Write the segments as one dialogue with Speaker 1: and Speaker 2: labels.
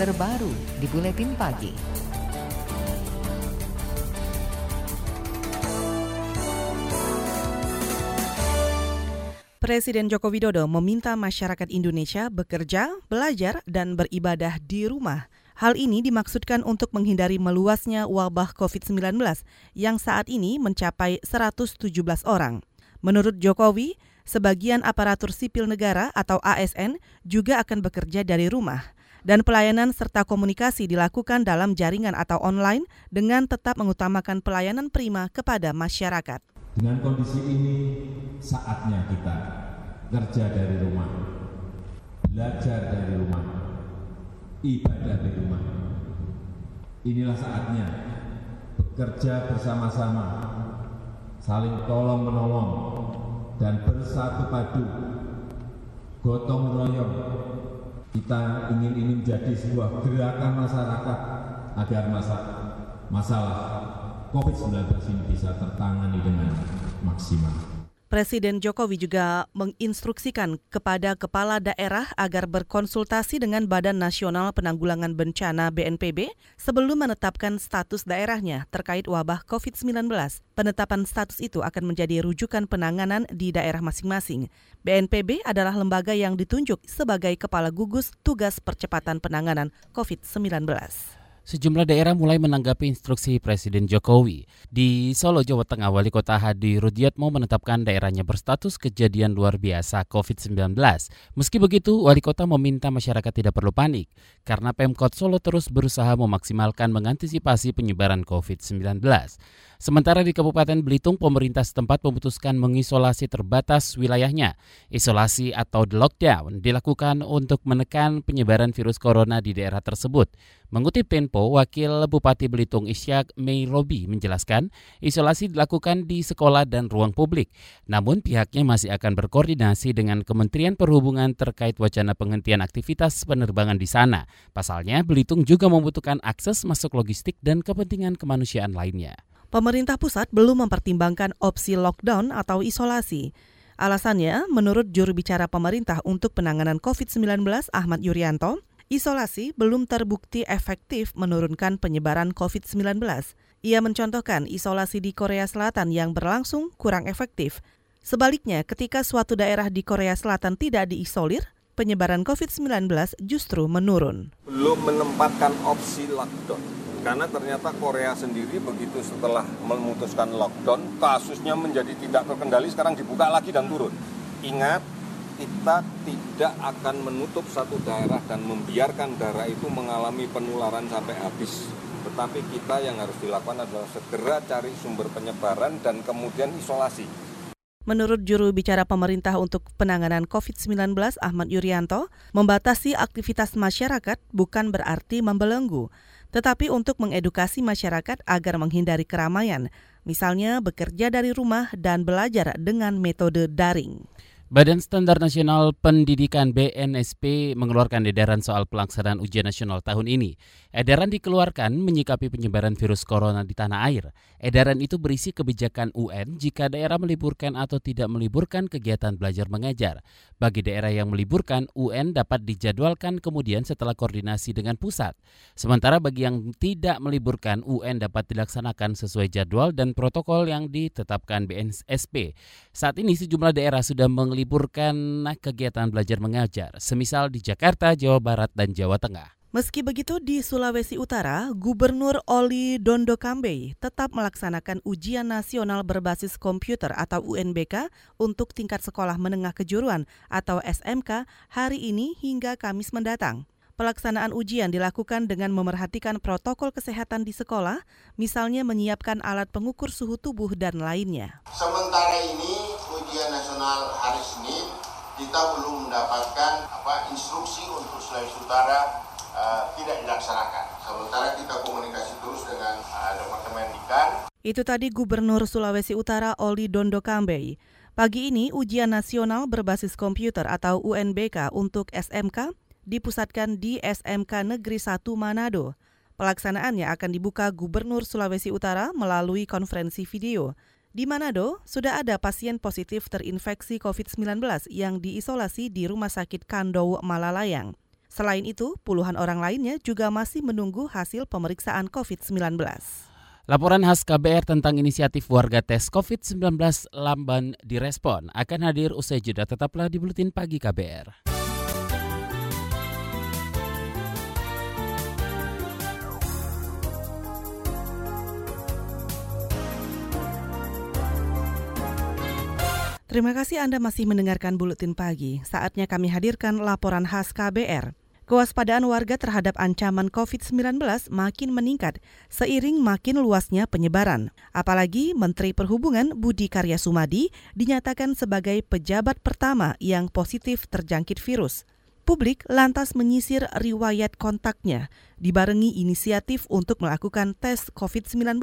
Speaker 1: terbaru di Buletin Pagi.
Speaker 2: Presiden Joko Widodo meminta masyarakat Indonesia bekerja, belajar, dan beribadah di rumah. Hal ini dimaksudkan untuk menghindari meluasnya wabah COVID-19 yang saat ini mencapai 117 orang. Menurut Jokowi, sebagian aparatur sipil negara atau ASN juga akan bekerja dari rumah dan pelayanan serta komunikasi dilakukan dalam jaringan atau online dengan tetap mengutamakan pelayanan prima kepada masyarakat.
Speaker 3: Dengan kondisi ini, saatnya kita kerja dari rumah, belajar dari rumah, ibadah di rumah. Inilah saatnya bekerja bersama-sama, saling tolong menolong, dan bersatu padu, gotong royong. Kita ingin ini menjadi sebuah gerakan masyarakat agar masa, masalah COVID-19 ini bisa tertangani dengan maksimal.
Speaker 2: Presiden Jokowi juga menginstruksikan kepada kepala daerah agar berkonsultasi dengan Badan Nasional Penanggulangan Bencana BNPB sebelum menetapkan status daerahnya terkait wabah COVID-19. Penetapan status itu akan menjadi rujukan penanganan di daerah masing-masing. BNPB adalah lembaga yang ditunjuk sebagai kepala gugus tugas percepatan penanganan COVID-19.
Speaker 4: Sejumlah daerah mulai menanggapi instruksi Presiden Jokowi. Di Solo, Jawa Tengah, Wali Kota Hadi Rudiatmo menetapkan daerahnya berstatus kejadian luar biasa COVID-19. Meski begitu, Wali Kota meminta masyarakat tidak perlu panik karena Pemkot Solo terus berusaha memaksimalkan mengantisipasi penyebaran COVID-19. Sementara di Kabupaten Belitung, pemerintah setempat memutuskan mengisolasi terbatas wilayahnya. Isolasi atau lockdown dilakukan untuk menekan penyebaran virus corona di daerah tersebut. Mengutip Tempo, Wakil Bupati Belitung Isyak Mei Robi menjelaskan, isolasi dilakukan di sekolah dan ruang publik. Namun pihaknya masih akan berkoordinasi dengan Kementerian Perhubungan terkait wacana penghentian aktivitas penerbangan di sana. Pasalnya, Belitung juga membutuhkan akses masuk logistik dan kepentingan kemanusiaan lainnya
Speaker 2: pemerintah pusat belum mempertimbangkan opsi lockdown atau isolasi. Alasannya, menurut juru bicara pemerintah untuk penanganan COVID-19 Ahmad Yuryanto, isolasi belum terbukti efektif menurunkan penyebaran COVID-19. Ia mencontohkan isolasi di Korea Selatan yang berlangsung kurang efektif. Sebaliknya, ketika suatu daerah di Korea Selatan tidak diisolir, penyebaran COVID-19 justru menurun.
Speaker 5: Belum menempatkan opsi lockdown karena ternyata Korea sendiri begitu setelah memutuskan lockdown, kasusnya menjadi tidak terkendali, sekarang dibuka lagi dan turun. Ingat, kita tidak akan menutup satu daerah dan membiarkan daerah itu mengalami penularan sampai habis. Tetapi kita yang harus dilakukan adalah segera cari sumber penyebaran dan kemudian isolasi.
Speaker 2: Menurut juru bicara pemerintah untuk penanganan COVID-19 Ahmad Yuryanto, membatasi aktivitas masyarakat bukan berarti membelenggu tetapi untuk mengedukasi masyarakat agar menghindari keramaian, misalnya bekerja dari rumah dan belajar dengan metode daring.
Speaker 4: Badan Standar Nasional Pendidikan BNSP mengeluarkan edaran soal pelaksanaan ujian nasional tahun ini. Edaran dikeluarkan menyikapi penyebaran virus corona di tanah air. Edaran itu berisi kebijakan UN jika daerah meliburkan atau tidak meliburkan kegiatan belajar mengajar. Bagi daerah yang meliburkan, UN dapat dijadwalkan kemudian setelah koordinasi dengan pusat. Sementara bagi yang tidak meliburkan, UN dapat dilaksanakan sesuai jadwal dan protokol yang ditetapkan BNSP. Saat ini sejumlah daerah sudah meliburkan meliburkan kegiatan belajar mengajar, semisal di Jakarta, Jawa Barat, dan Jawa Tengah.
Speaker 2: Meski begitu, di Sulawesi Utara, Gubernur Oli Dondo Kambe tetap melaksanakan ujian nasional berbasis komputer atau UNBK untuk tingkat sekolah menengah kejuruan atau SMK hari ini hingga Kamis mendatang. Pelaksanaan ujian dilakukan dengan memerhatikan protokol kesehatan di sekolah, misalnya menyiapkan alat pengukur suhu tubuh dan lainnya.
Speaker 6: Sementara ini ujian nasional hari Senin kita belum mendapatkan apa instruksi untuk Sulawesi Utara uh, tidak dilaksanakan. Sementara kita komunikasi terus dengan uh, Departemen Dikan.
Speaker 2: Itu tadi Gubernur Sulawesi Utara Oli Dondo Kambei. Pagi ini ujian nasional berbasis komputer atau UNBK untuk SMK dipusatkan di SMK Negeri 1 Manado. Pelaksanaannya akan dibuka Gubernur Sulawesi Utara melalui konferensi video. Di Manado, sudah ada pasien positif terinfeksi COVID-19 yang diisolasi di Rumah Sakit Kandow Malalayang. Selain itu, puluhan orang lainnya juga masih menunggu hasil pemeriksaan COVID-19.
Speaker 4: Laporan khas KBR tentang inisiatif warga tes COVID-19 lamban direspon akan hadir usai jeda. Tetaplah di Buletin Pagi KBR.
Speaker 2: Terima kasih Anda masih mendengarkan Buletin Pagi. Saatnya kami hadirkan laporan khas KBR. Kewaspadaan warga terhadap ancaman COVID-19 makin meningkat seiring makin luasnya penyebaran. Apalagi Menteri Perhubungan Budi Karya Sumadi dinyatakan sebagai pejabat pertama yang positif terjangkit virus. Publik lantas menyisir riwayat kontaknya, dibarengi inisiatif untuk melakukan tes COVID-19.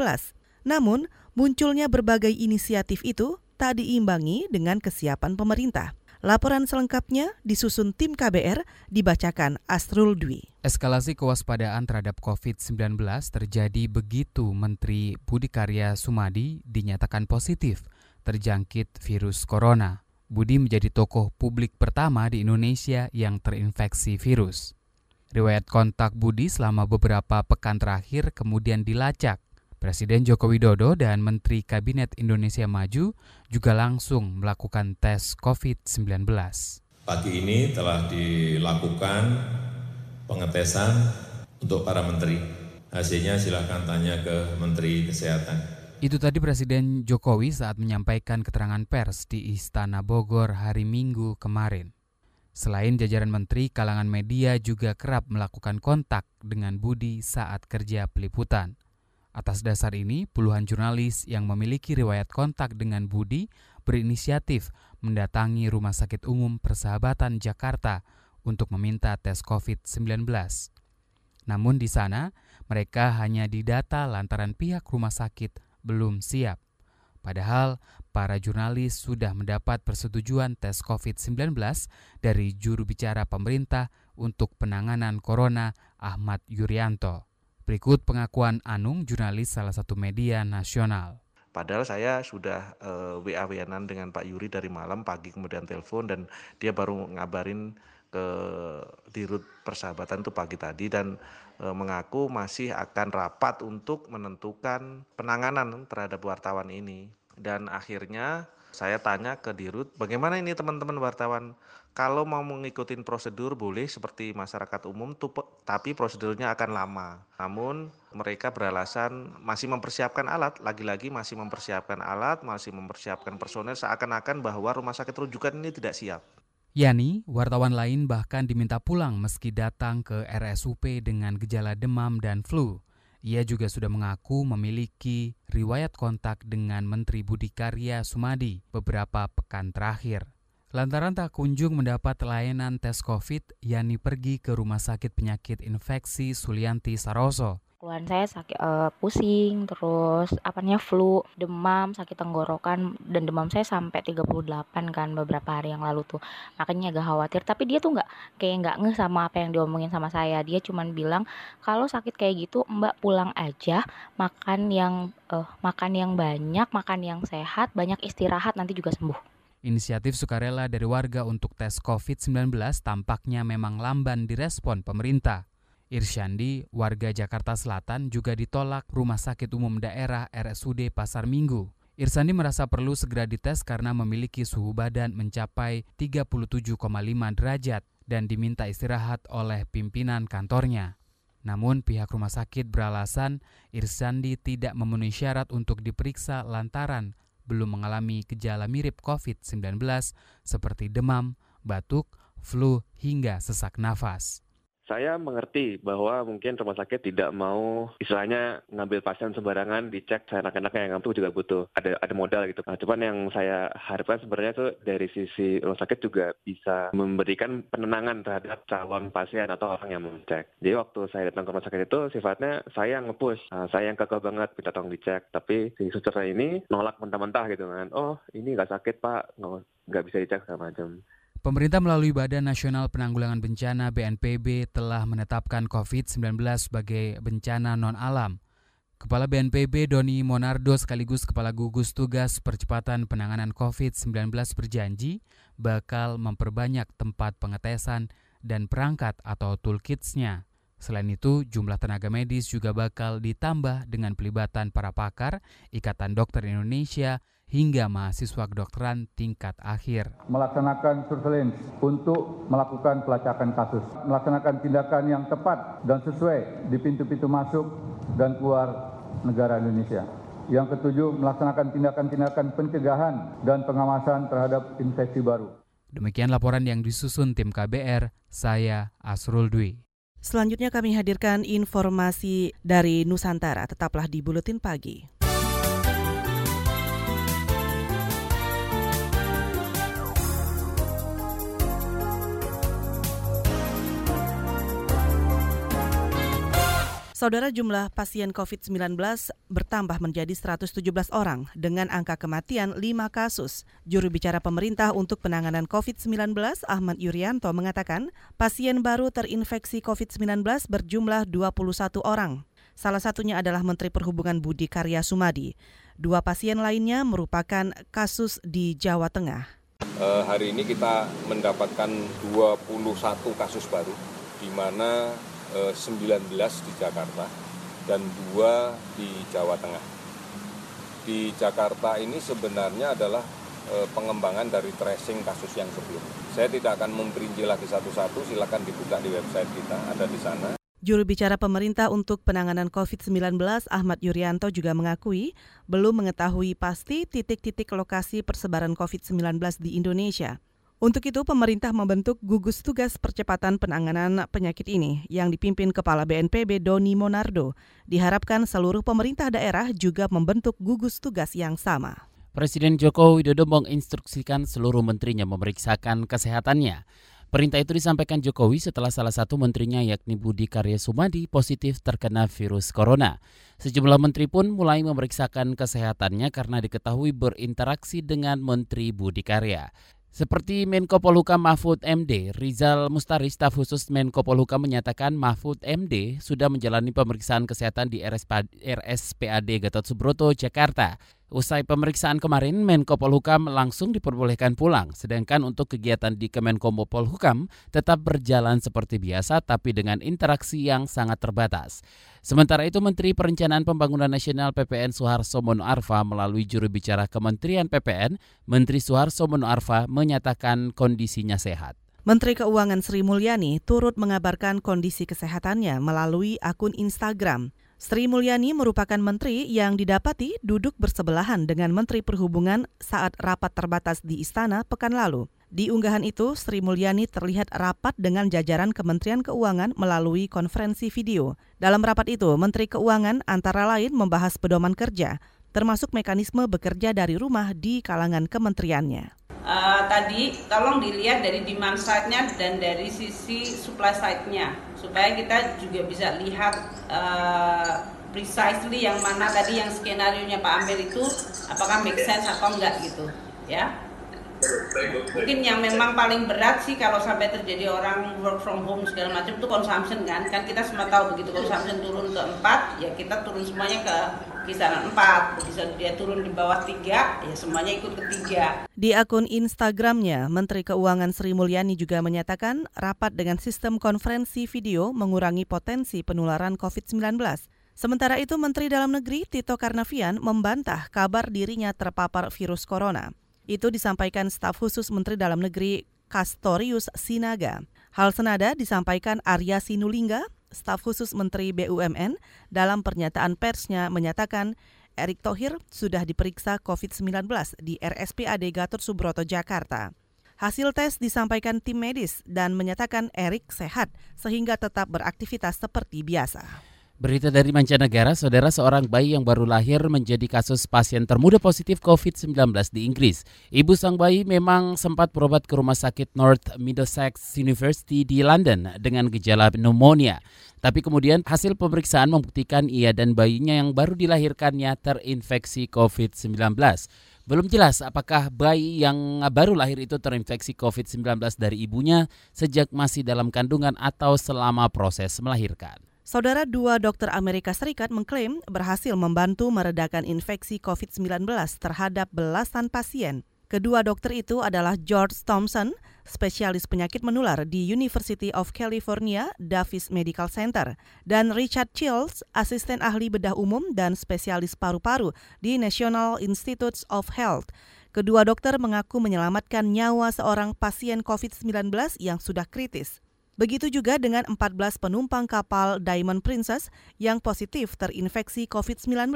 Speaker 2: Namun, munculnya berbagai inisiatif itu tak diimbangi dengan kesiapan pemerintah. Laporan selengkapnya disusun tim KBR dibacakan Astrul Dwi.
Speaker 7: Eskalasi kewaspadaan terhadap COVID-19 terjadi begitu Menteri Budi Karya Sumadi dinyatakan positif terjangkit virus corona. Budi menjadi tokoh publik pertama di Indonesia yang terinfeksi virus. Riwayat kontak Budi selama beberapa pekan terakhir kemudian dilacak Presiden Joko Widodo dan Menteri Kabinet Indonesia Maju juga langsung melakukan tes COVID-19.
Speaker 8: Pagi ini telah dilakukan pengetesan untuk para menteri. Hasilnya silahkan tanya ke Menteri Kesehatan.
Speaker 7: Itu tadi Presiden Jokowi saat menyampaikan keterangan pers di Istana Bogor hari Minggu kemarin. Selain jajaran menteri, kalangan media juga kerap melakukan kontak dengan Budi saat kerja peliputan. Atas dasar ini, puluhan jurnalis yang memiliki riwayat kontak dengan Budi berinisiatif mendatangi Rumah Sakit Umum Persahabatan Jakarta untuk meminta tes COVID-19. Namun di sana, mereka hanya didata lantaran pihak rumah sakit belum siap. Padahal para jurnalis sudah mendapat persetujuan tes COVID-19 dari juru bicara pemerintah untuk penanganan corona Ahmad Yuryanto. Berikut pengakuan Anung, jurnalis salah satu media nasional.
Speaker 9: Padahal saya sudah uh, eh, WA-WA-an dengan Pak Yuri dari malam, pagi kemudian telepon dan dia baru ngabarin ke dirut persahabatan itu pagi tadi dan e, mengaku masih akan rapat untuk menentukan penanganan terhadap wartawan ini. Dan akhirnya saya tanya ke dirut, bagaimana ini teman-teman wartawan? Kalau mau mengikuti prosedur boleh seperti masyarakat umum tapi prosedurnya akan lama. Namun mereka beralasan masih mempersiapkan alat, lagi-lagi masih mempersiapkan alat, masih mempersiapkan personel seakan-akan bahwa rumah sakit rujukan ini tidak siap.
Speaker 7: Yani, wartawan lain bahkan diminta pulang meski datang ke RSUP dengan gejala demam dan flu. Ia juga sudah mengaku memiliki riwayat kontak dengan Menteri Budi Karya Sumadi beberapa pekan terakhir. Lantaran tak kunjung mendapat layanan tes COVID, Yani pergi ke Rumah Sakit Penyakit Infeksi Sulianti Saroso.
Speaker 10: Keluhan saya sakit uh, pusing, terus apanya flu, demam, sakit tenggorokan dan demam saya sampai 38 kan beberapa hari yang lalu tuh. Makanya agak khawatir, tapi dia tuh nggak kayak nggak ngeh sama apa yang diomongin sama saya. Dia cuma bilang kalau sakit kayak gitu Mbak pulang aja, makan yang uh, makan yang banyak, makan yang sehat, banyak istirahat nanti juga sembuh.
Speaker 7: Inisiatif sukarela dari warga untuk tes COVID-19 tampaknya memang lamban direspon pemerintah. Irsyandi, warga Jakarta Selatan juga ditolak Rumah Sakit Umum Daerah RSUD Pasar Minggu. Irsandi merasa perlu segera dites karena memiliki suhu badan mencapai 37,5 derajat dan diminta istirahat oleh pimpinan kantornya. Namun pihak rumah sakit beralasan Irsandi tidak memenuhi syarat untuk diperiksa lantaran belum mengalami gejala mirip COVID-19 seperti demam, batuk, flu, hingga sesak nafas.
Speaker 11: Saya mengerti bahwa mungkin rumah sakit tidak mau istilahnya ngambil pasien sembarangan dicek saya anak-anaknya yang ngambil juga butuh ada ada modal gitu. Nah, cuman yang saya harapkan sebenarnya itu dari sisi rumah sakit juga bisa memberikan penenangan terhadap calon pasien atau orang yang mengecek. Jadi waktu saya datang ke rumah sakit itu sifatnya saya yang nge-push, nah, saya yang kekeh banget minta tolong dicek. Tapi si suster ini nolak mentah-mentah gitu kan. Oh ini nggak sakit pak, nggak bisa dicek segala macam.
Speaker 7: Pemerintah melalui Badan Nasional Penanggulangan Bencana BNPB telah menetapkan COVID-19 sebagai bencana non-alam. Kepala BNPB Doni Monardo sekaligus Kepala Gugus Tugas Percepatan Penanganan COVID-19 berjanji bakal memperbanyak tempat pengetesan dan perangkat atau toolkitsnya. Selain itu, jumlah tenaga medis juga bakal ditambah dengan pelibatan para pakar, Ikatan Dokter Indonesia, hingga mahasiswa kedokteran tingkat akhir.
Speaker 12: Melaksanakan surveillance untuk melakukan pelacakan kasus, melaksanakan tindakan yang tepat dan sesuai di pintu-pintu masuk dan keluar negara Indonesia. Yang ketujuh, melaksanakan tindakan-tindakan pencegahan dan pengawasan terhadap infeksi baru.
Speaker 7: Demikian laporan yang disusun tim KBR, saya Asrul Dwi.
Speaker 2: Selanjutnya kami hadirkan informasi dari Nusantara. Tetaplah di Buletin Pagi. Saudara jumlah pasien COVID-19 bertambah menjadi 117 orang dengan angka kematian 5 kasus. Juru bicara pemerintah untuk penanganan COVID-19 Ahmad Yuryanto mengatakan pasien baru terinfeksi COVID-19 berjumlah 21 orang. Salah satunya adalah Menteri Perhubungan Budi Karya Sumadi. Dua pasien lainnya merupakan kasus di Jawa Tengah.
Speaker 5: Uh, hari ini kita mendapatkan 21 kasus baru, di mana 19 eh, di Jakarta dan dua di Jawa Tengah. Di Jakarta ini sebenarnya adalah eh, pengembangan dari tracing kasus yang sebelumnya. Saya tidak akan memperinci lagi satu-satu, silakan dibuka di website kita, ada di sana.
Speaker 2: Juru bicara pemerintah untuk penanganan COVID-19 Ahmad Yuryanto juga mengakui belum mengetahui pasti titik-titik lokasi persebaran COVID-19 di Indonesia. Untuk itu, pemerintah membentuk gugus tugas percepatan penanganan penyakit ini yang dipimpin Kepala BNPB Doni Monardo. Diharapkan seluruh pemerintah daerah juga membentuk gugus tugas yang sama.
Speaker 4: Presiden Joko Widodo menginstruksikan seluruh menterinya memeriksakan kesehatannya. Perintah itu disampaikan Jokowi setelah salah satu menterinya yakni Budi Karya Sumadi positif terkena virus corona. Sejumlah menteri pun mulai memeriksakan kesehatannya karena diketahui berinteraksi dengan Menteri Budi Karya. Seperti Menko Polhukam Mahfud MD, Rizal Mustari, staf khusus Menko Polhukam menyatakan Mahfud MD sudah menjalani pemeriksaan kesehatan di RSPAD Gatot Subroto, Jakarta. Usai pemeriksaan kemarin, Menko Polhukam langsung diperbolehkan pulang, sedangkan untuk kegiatan di Kemenko Polhukam tetap berjalan seperti biasa tapi dengan interaksi yang sangat terbatas. Sementara itu, Menteri Perencanaan Pembangunan Nasional PPN Suharso Mono Arfa melalui juru bicara Kementerian PPN, Menteri Suharso Mono Arfa menyatakan kondisinya sehat.
Speaker 2: Menteri Keuangan Sri Mulyani turut mengabarkan kondisi kesehatannya melalui akun Instagram. Sri Mulyani merupakan menteri yang didapati duduk bersebelahan dengan Menteri Perhubungan saat rapat terbatas di Istana pekan lalu. Di unggahan itu, Sri Mulyani terlihat rapat dengan jajaran Kementerian Keuangan melalui konferensi video. Dalam rapat itu, Menteri Keuangan antara lain membahas pedoman kerja, termasuk mekanisme bekerja dari rumah di kalangan kementeriannya.
Speaker 13: Uh, tadi tolong dilihat dari demand side-nya dan dari sisi supply side-nya. Supaya kita juga bisa lihat uh, precisely yang mana tadi yang skenario nya Pak Amir itu apakah make sense atau enggak gitu ya. Mungkin yang memang paling berat sih kalau sampai terjadi orang work from home segala macam itu consumption kan. Kan kita semua tahu begitu consumption turun ke 4 ya kita turun semuanya ke kisaran 4 bisa dia turun di bawah 3 ya semuanya ikut ke 3
Speaker 2: di akun Instagramnya Menteri Keuangan Sri Mulyani juga menyatakan rapat dengan sistem konferensi video mengurangi potensi penularan COVID-19 Sementara itu, Menteri Dalam Negeri Tito Karnavian membantah kabar dirinya terpapar virus corona. Itu disampaikan staf khusus Menteri Dalam Negeri Kastorius Sinaga. Hal senada disampaikan Arya Sinulinga, staf khusus Menteri BUMN, dalam pernyataan persnya menyatakan Erick Thohir sudah diperiksa COVID-19 di RSPAD Gatot Subroto, Jakarta. Hasil tes disampaikan tim medis dan menyatakan Erik sehat sehingga tetap beraktivitas seperti biasa.
Speaker 4: Berita dari mancanegara, saudara seorang bayi yang baru lahir menjadi kasus pasien termuda positif COVID-19 di Inggris. Ibu sang bayi memang sempat berobat ke rumah sakit North Middlesex University di London dengan gejala pneumonia. Tapi kemudian hasil pemeriksaan membuktikan ia dan bayinya yang baru dilahirkannya terinfeksi COVID-19. Belum jelas apakah bayi yang baru lahir itu terinfeksi COVID-19 dari ibunya sejak masih dalam kandungan atau selama proses melahirkan.
Speaker 2: Saudara dua dokter Amerika Serikat mengklaim berhasil membantu meredakan infeksi COVID-19 terhadap belasan pasien. Kedua dokter itu adalah George Thompson, spesialis penyakit menular di University of California Davis Medical Center, dan Richard Chills, asisten ahli bedah umum dan spesialis paru-paru di National Institutes of Health. Kedua dokter mengaku menyelamatkan nyawa seorang pasien COVID-19 yang sudah kritis. Begitu juga dengan 14 penumpang kapal Diamond Princess yang positif terinfeksi COVID-19.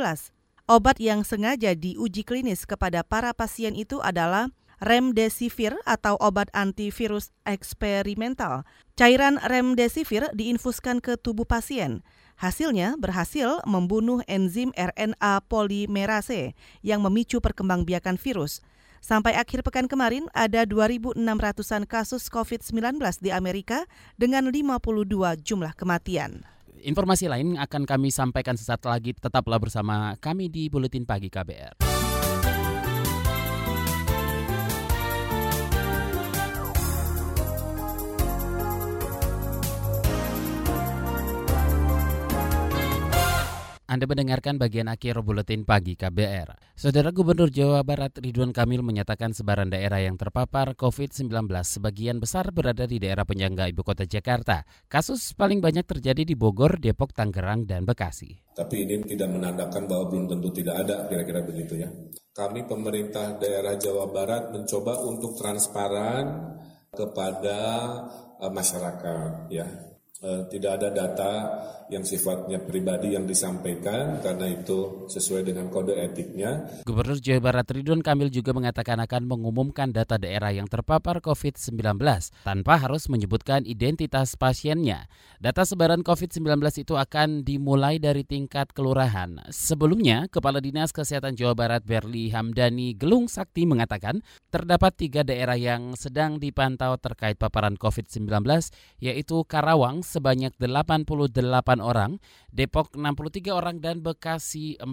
Speaker 2: Obat yang sengaja diuji klinis kepada para pasien itu adalah remdesivir atau obat antivirus eksperimental. Cairan remdesivir diinfuskan ke tubuh pasien. Hasilnya berhasil membunuh enzim RNA polimerase yang memicu perkembangbiakan virus. Sampai akhir pekan kemarin ada 2.600-an kasus COVID-19 di Amerika dengan 52 jumlah kematian.
Speaker 4: Informasi lain akan kami sampaikan sesaat lagi. Tetaplah bersama kami di Buletin Pagi KBR. Anda mendengarkan bagian akhir buletin pagi KBR. Saudara Gubernur Jawa Barat Ridwan Kamil menyatakan sebaran daerah yang terpapar COVID-19 sebagian besar berada di daerah penyangga ibu kota Jakarta. Kasus paling banyak terjadi di Bogor, Depok, Tangerang, dan Bekasi.
Speaker 14: Tapi ini tidak menandakan bahwa belum tentu tidak ada, kira-kira begitu ya. Kami pemerintah daerah Jawa Barat mencoba untuk transparan kepada uh, masyarakat ya. Uh, tidak ada data yang sifatnya pribadi yang disampaikan karena itu sesuai dengan kode etiknya.
Speaker 4: Gubernur Jawa Barat Ridwan Kamil juga mengatakan akan mengumumkan data daerah yang terpapar COVID-19 tanpa harus menyebutkan identitas pasiennya. Data sebaran COVID-19 itu akan dimulai dari tingkat kelurahan. Sebelumnya, Kepala Dinas Kesehatan Jawa Barat Berli Hamdani Gelung Sakti mengatakan terdapat tiga daerah yang sedang dipantau terkait paparan COVID-19 yaitu Karawang sebanyak 88 orang, Depok 63 orang, dan Bekasi 40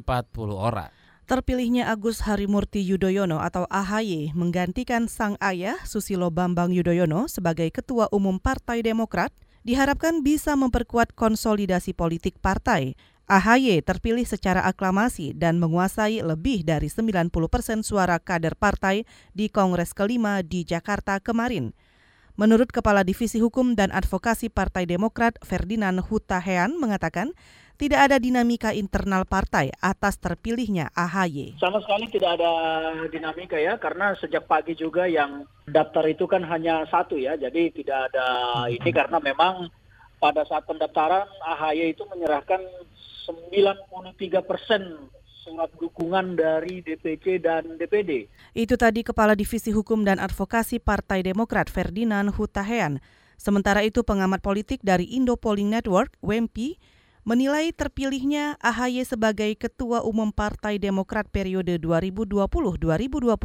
Speaker 4: orang.
Speaker 2: Terpilihnya Agus Harimurti Yudhoyono atau AHY menggantikan sang ayah Susilo Bambang Yudhoyono sebagai Ketua Umum Partai Demokrat diharapkan bisa memperkuat konsolidasi politik partai. AHY terpilih secara aklamasi dan menguasai lebih dari 90 persen suara kader partai di Kongres kelima di Jakarta kemarin. Menurut Kepala Divisi Hukum dan Advokasi Partai Demokrat Ferdinand Hutahean mengatakan, tidak ada dinamika internal partai atas terpilihnya AHY.
Speaker 15: Sama sekali tidak ada dinamika ya, karena sejak pagi juga yang daftar itu kan hanya satu ya, jadi tidak ada ini karena memang pada saat pendaftaran AHY itu menyerahkan 93 persen surat dukungan dari DPC dan DPD.
Speaker 2: Itu tadi Kepala Divisi Hukum dan Advokasi Partai Demokrat Ferdinand Hutahean. Sementara itu pengamat politik dari Indo Polling Network, WEMPI, menilai terpilihnya AHY sebagai Ketua Umum Partai Demokrat periode 2020-2025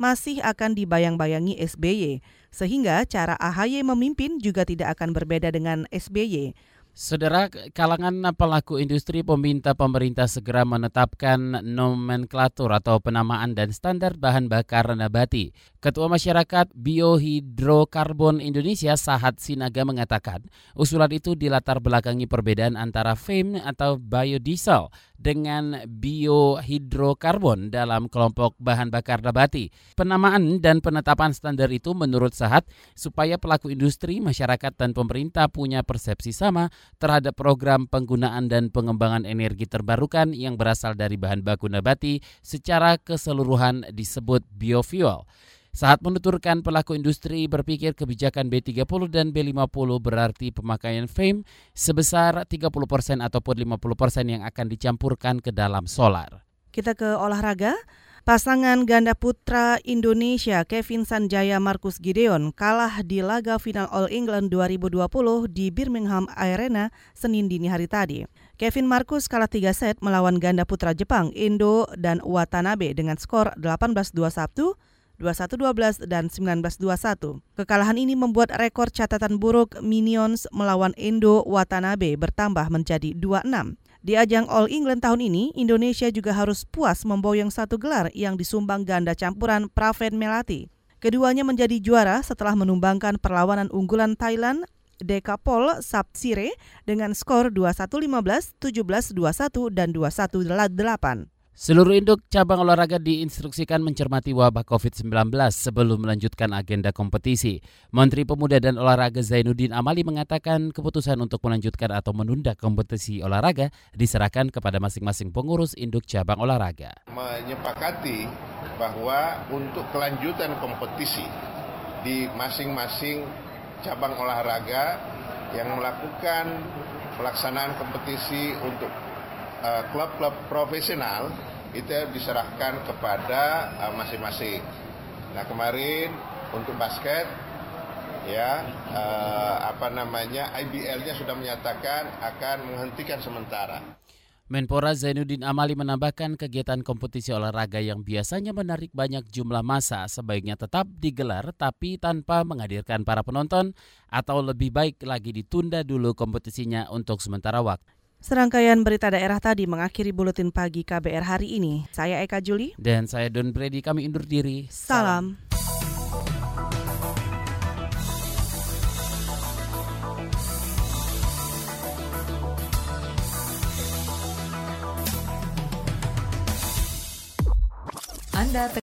Speaker 2: masih akan dibayang-bayangi SBY, sehingga cara AHY memimpin juga tidak akan berbeda dengan SBY.
Speaker 4: Saudara kalangan pelaku industri meminta pemerintah segera menetapkan nomenklatur atau penamaan dan standar bahan bakar nabati. Ketua Masyarakat Biohidrokarbon Indonesia Sahat Sinaga mengatakan usulan itu dilatar belakangi perbedaan antara FAME atau biodiesel dengan biohidrokarbon dalam kelompok bahan bakar nabati. Penamaan dan penetapan standar itu menurut Sahat supaya pelaku industri, masyarakat dan pemerintah punya persepsi sama terhadap program penggunaan dan pengembangan energi terbarukan yang berasal dari bahan baku nabati secara keseluruhan disebut biofuel. Saat menuturkan pelaku industri berpikir kebijakan B30 dan B50 berarti pemakaian FAME sebesar 30% ataupun 50% yang akan dicampurkan ke dalam solar.
Speaker 2: Kita ke olahraga. Pasangan ganda putra Indonesia Kevin Sanjaya Markus Gideon kalah di laga final All England 2020 di Birmingham Arena Senin dini hari tadi. Kevin Marcus kalah 3 set melawan ganda putra Jepang Indo dan Watanabe dengan skor 18-21, 21-12 dan 19-21. Kekalahan ini membuat rekor catatan buruk Minions melawan Indo Watanabe bertambah menjadi 2-6. Di ajang All England tahun ini, Indonesia juga harus puas memboyong satu gelar yang disumbang ganda campuran Praven Melati. Keduanya menjadi juara setelah menumbangkan perlawanan unggulan Thailand Dekapol Sapsire dengan skor 21-15, 17-21, dan 21-8.
Speaker 4: Seluruh induk cabang olahraga diinstruksikan mencermati wabah COVID-19 sebelum melanjutkan agenda kompetisi. Menteri Pemuda dan Olahraga Zainuddin Amali mengatakan keputusan untuk melanjutkan atau menunda kompetisi olahraga diserahkan kepada masing-masing pengurus induk cabang olahraga.
Speaker 16: Menyepakati bahwa untuk kelanjutan kompetisi di masing-masing cabang olahraga yang melakukan pelaksanaan kompetisi untuk klub-klub uh, profesional itu diserahkan kepada eh, masing-masing. Uh, nah kemarin untuk basket ya uh, apa namanya IBL-nya sudah menyatakan akan menghentikan sementara.
Speaker 4: Menpora Zainuddin Amali menambahkan kegiatan kompetisi olahraga yang biasanya menarik banyak jumlah massa sebaiknya tetap digelar tapi tanpa menghadirkan para penonton atau lebih baik lagi ditunda dulu kompetisinya untuk sementara waktu.
Speaker 2: Serangkaian berita daerah tadi mengakhiri buletin pagi KBR hari ini. Saya Eka Juli.
Speaker 4: Dan saya Don Brady, kami undur diri.
Speaker 2: Salam.
Speaker 1: Anda